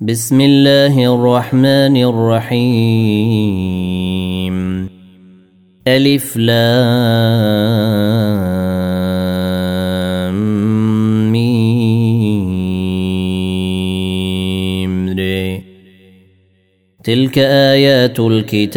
بسم الله الرحمن الرحيم. ألف لام ميم ري تلك آيات الكتاب.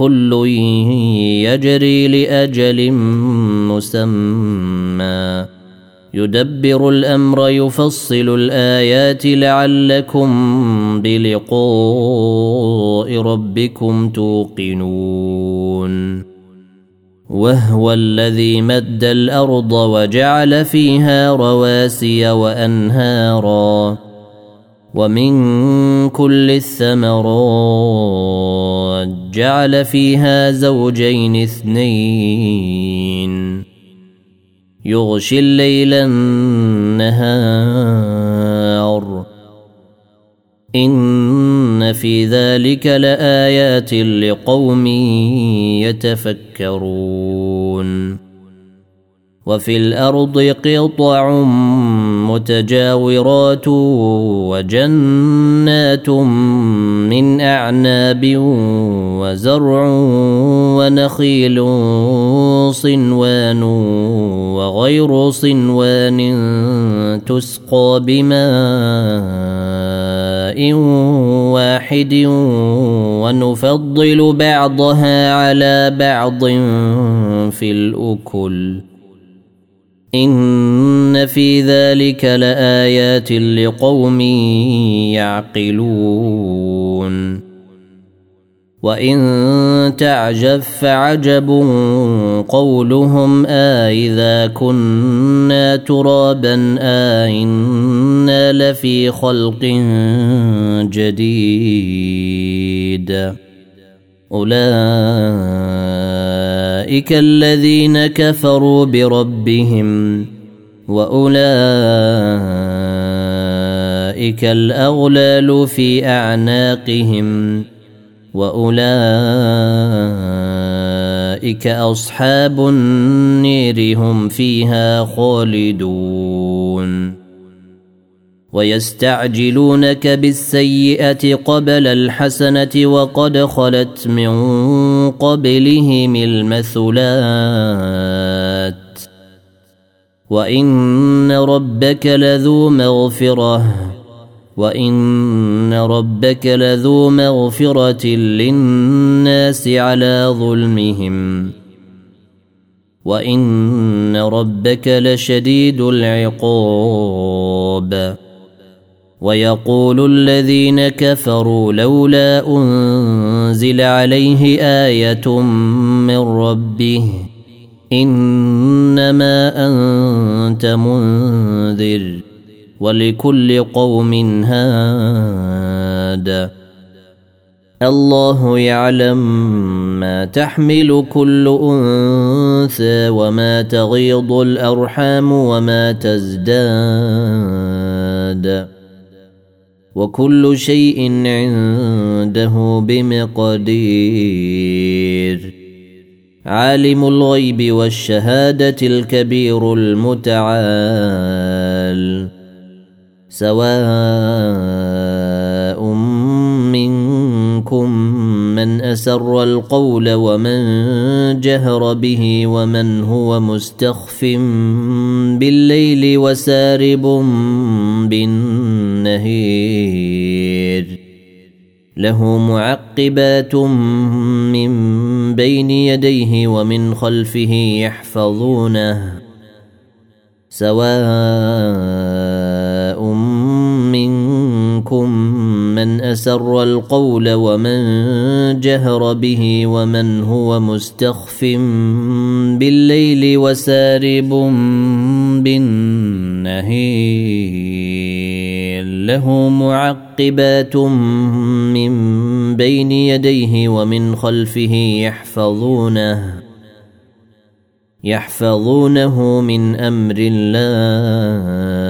كل يجري لأجل مسمى. يدبر الأمر يفصل الآيات لعلكم بلقاء ربكم توقنون. وهو الذي مد الأرض وجعل فيها رواسي وأنهارا. ومن كل الثمرات جعل فيها زوجين اثنين. يغشي الليل النهار. إن في ذلك لآيات لقوم يتفكرون. وفي الأرض قطع متجاورات وجنات من أعناب وزرع ونخيل صنوان وغير صنوان تسقى بماء واحد ونفضل بعضها على بعض في الأكل. إن في ذلك لآيات لقوم يعقلون. وإن تعجب فعجب قولهم آئذا كنا ترابا آئنا لفي خلق جديد. اولئك الذين كفروا بربهم واولئك الاغلال في اعناقهم واولئك اصحاب النير هم فيها خالدون ويستعجلونك بالسيئة قبل الحسنة وقد خلت من قبلهم المثلات. وإن ربك لذو مغفرة وإن ربك لذو مغفرة للناس على ظلمهم. وإن ربك لشديد العقاب. ويقول الذين كفروا لولا أنزل عليه آية من ربه إنما أنت منذر ولكل قوم هاد. الله يعلم ما تحمل كل أنثى وما تغيض الأرحام وما تزداد. وكل شيء عنده بمقدير. عالم الغيب والشهادة الكبير المتعال. سواء اسر القول ومن جهر به ومن هو مستخف بالليل وسارب بالنهير. له معقبات من بين يديه ومن خلفه يحفظونه. سواء من أسر القول ومن جهر به ومن هو مستخف بالليل وسارب بالنهير. له معقبات من بين يديه ومن خلفه يحفظونه يحفظونه من أمر الله.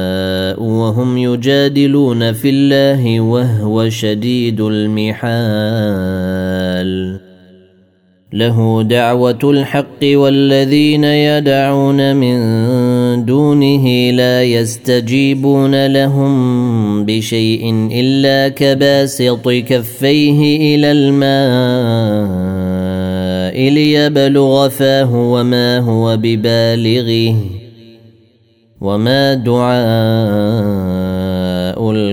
وهم يجادلون في الله وهو شديد المحال. له دعوة الحق والذين يدعون من دونه لا يستجيبون لهم بشيء إلا كباسط كفيه إلى الماء ليبلغ فاه وما هو ببالغه. وما دعاء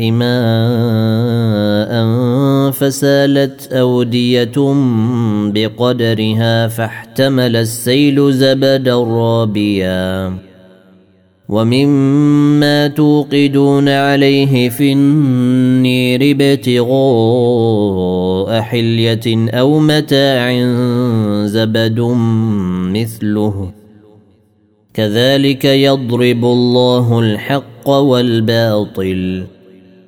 ماء فسالت أودية بقدرها فاحتمل السيل زبدا رابيا. ومما توقدون عليه في النير ابتغاء حلية أو متاع زبد مثله. كذلك يضرب الله الحق والباطل.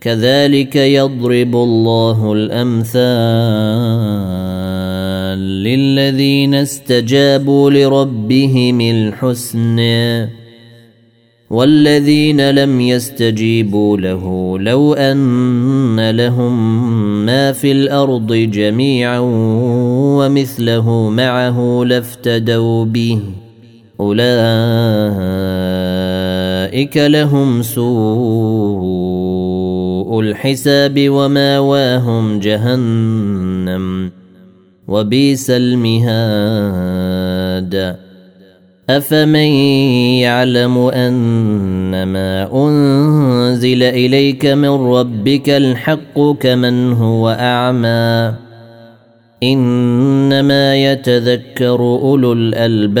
كذلك يضرب الله الأمثال للذين استجابوا لربهم الحسن والذين لم يستجيبوا له لو أن لهم ما في الأرض جميعا ومثله معه لافتدوا به أولئك لهم سوء الحساب وماواهم جهنم وبئس المهاد. أفمن يعلم أنما أنزل إليك من ربك الحق كمن هو أعمى؟ إنما يتذكر أولو الألباب.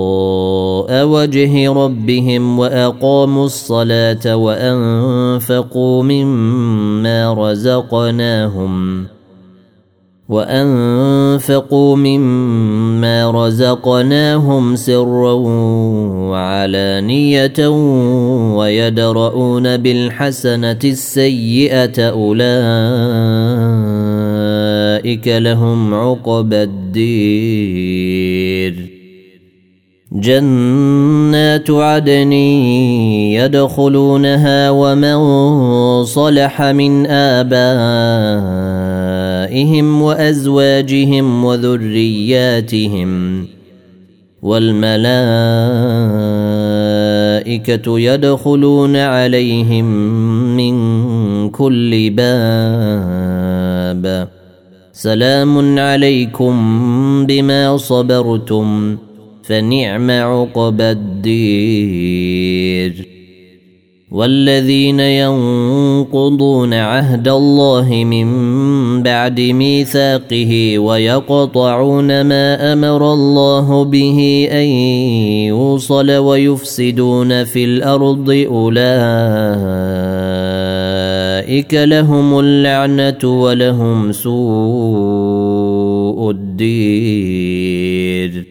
وجه ربهم وأقاموا الصلاة وأنفقوا مما رزقناهم وأنفقوا مما رزقناهم سرا وعلانية ويدرؤون بالحسنة السيئة أولئك لهم عقبى الدير جنات عدن يدخلونها ومن صلح من آبائهم وأزواجهم وذرياتهم والملائكة يدخلون عليهم من كل باب. سلام عليكم بما صبرتم. فنعم عقبى الدير. والذين ينقضون عهد الله من بعد ميثاقه ويقطعون ما أمر الله به أن يوصل ويفسدون في الأرض أولئك لهم اللعنة ولهم سوء الدير.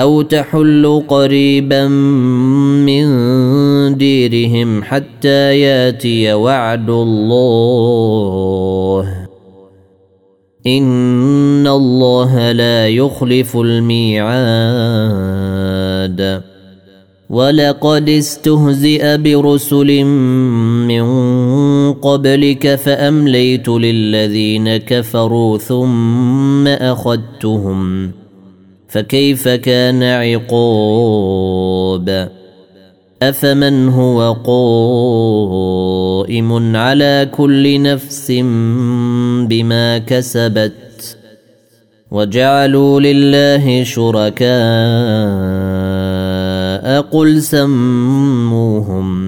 أو تحل قريبا من ديرهم حتى ياتي وعد الله. إن الله لا يخلف الميعاد. ولقد استهزئ برسل من قبلك فأمليت للذين كفروا ثم أخذتهم ۖ. فكيف كان عقاب؟ أفمن هو قائم على كل نفس بما كسبت وجعلوا لله شركاء؟ قل سموهم.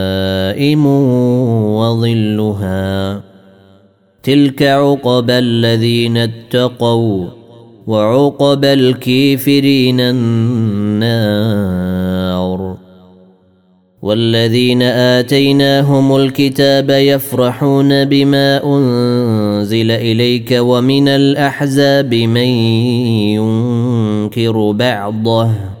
دائم وظلها تلك عقبى الذين اتقوا وعقبى الكافرين النار والذين اتيناهم الكتاب يفرحون بما انزل اليك ومن الاحزاب من ينكر بعضه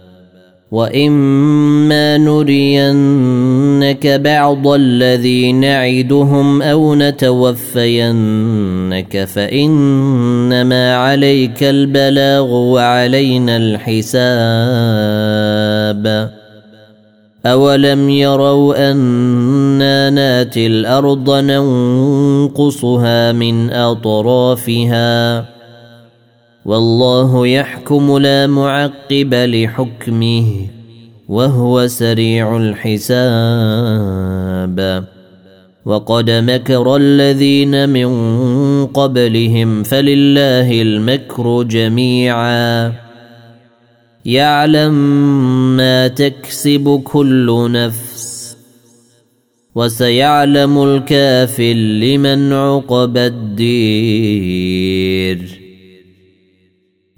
واما نرينك بعض الذي نعدهم أو نتوفينك فانما عليك البلاغ وعلينا الحساب أولم يروا أنا ناتي الأرض ننقصها من أطرافها والله يحكم لا معقب لحكمه وهو سريع الحساب. وقد مكر الذين من قبلهم فلله المكر جميعا. يعلم ما تكسب كل نفس وسيعلم الكافر لمن عقب الدير.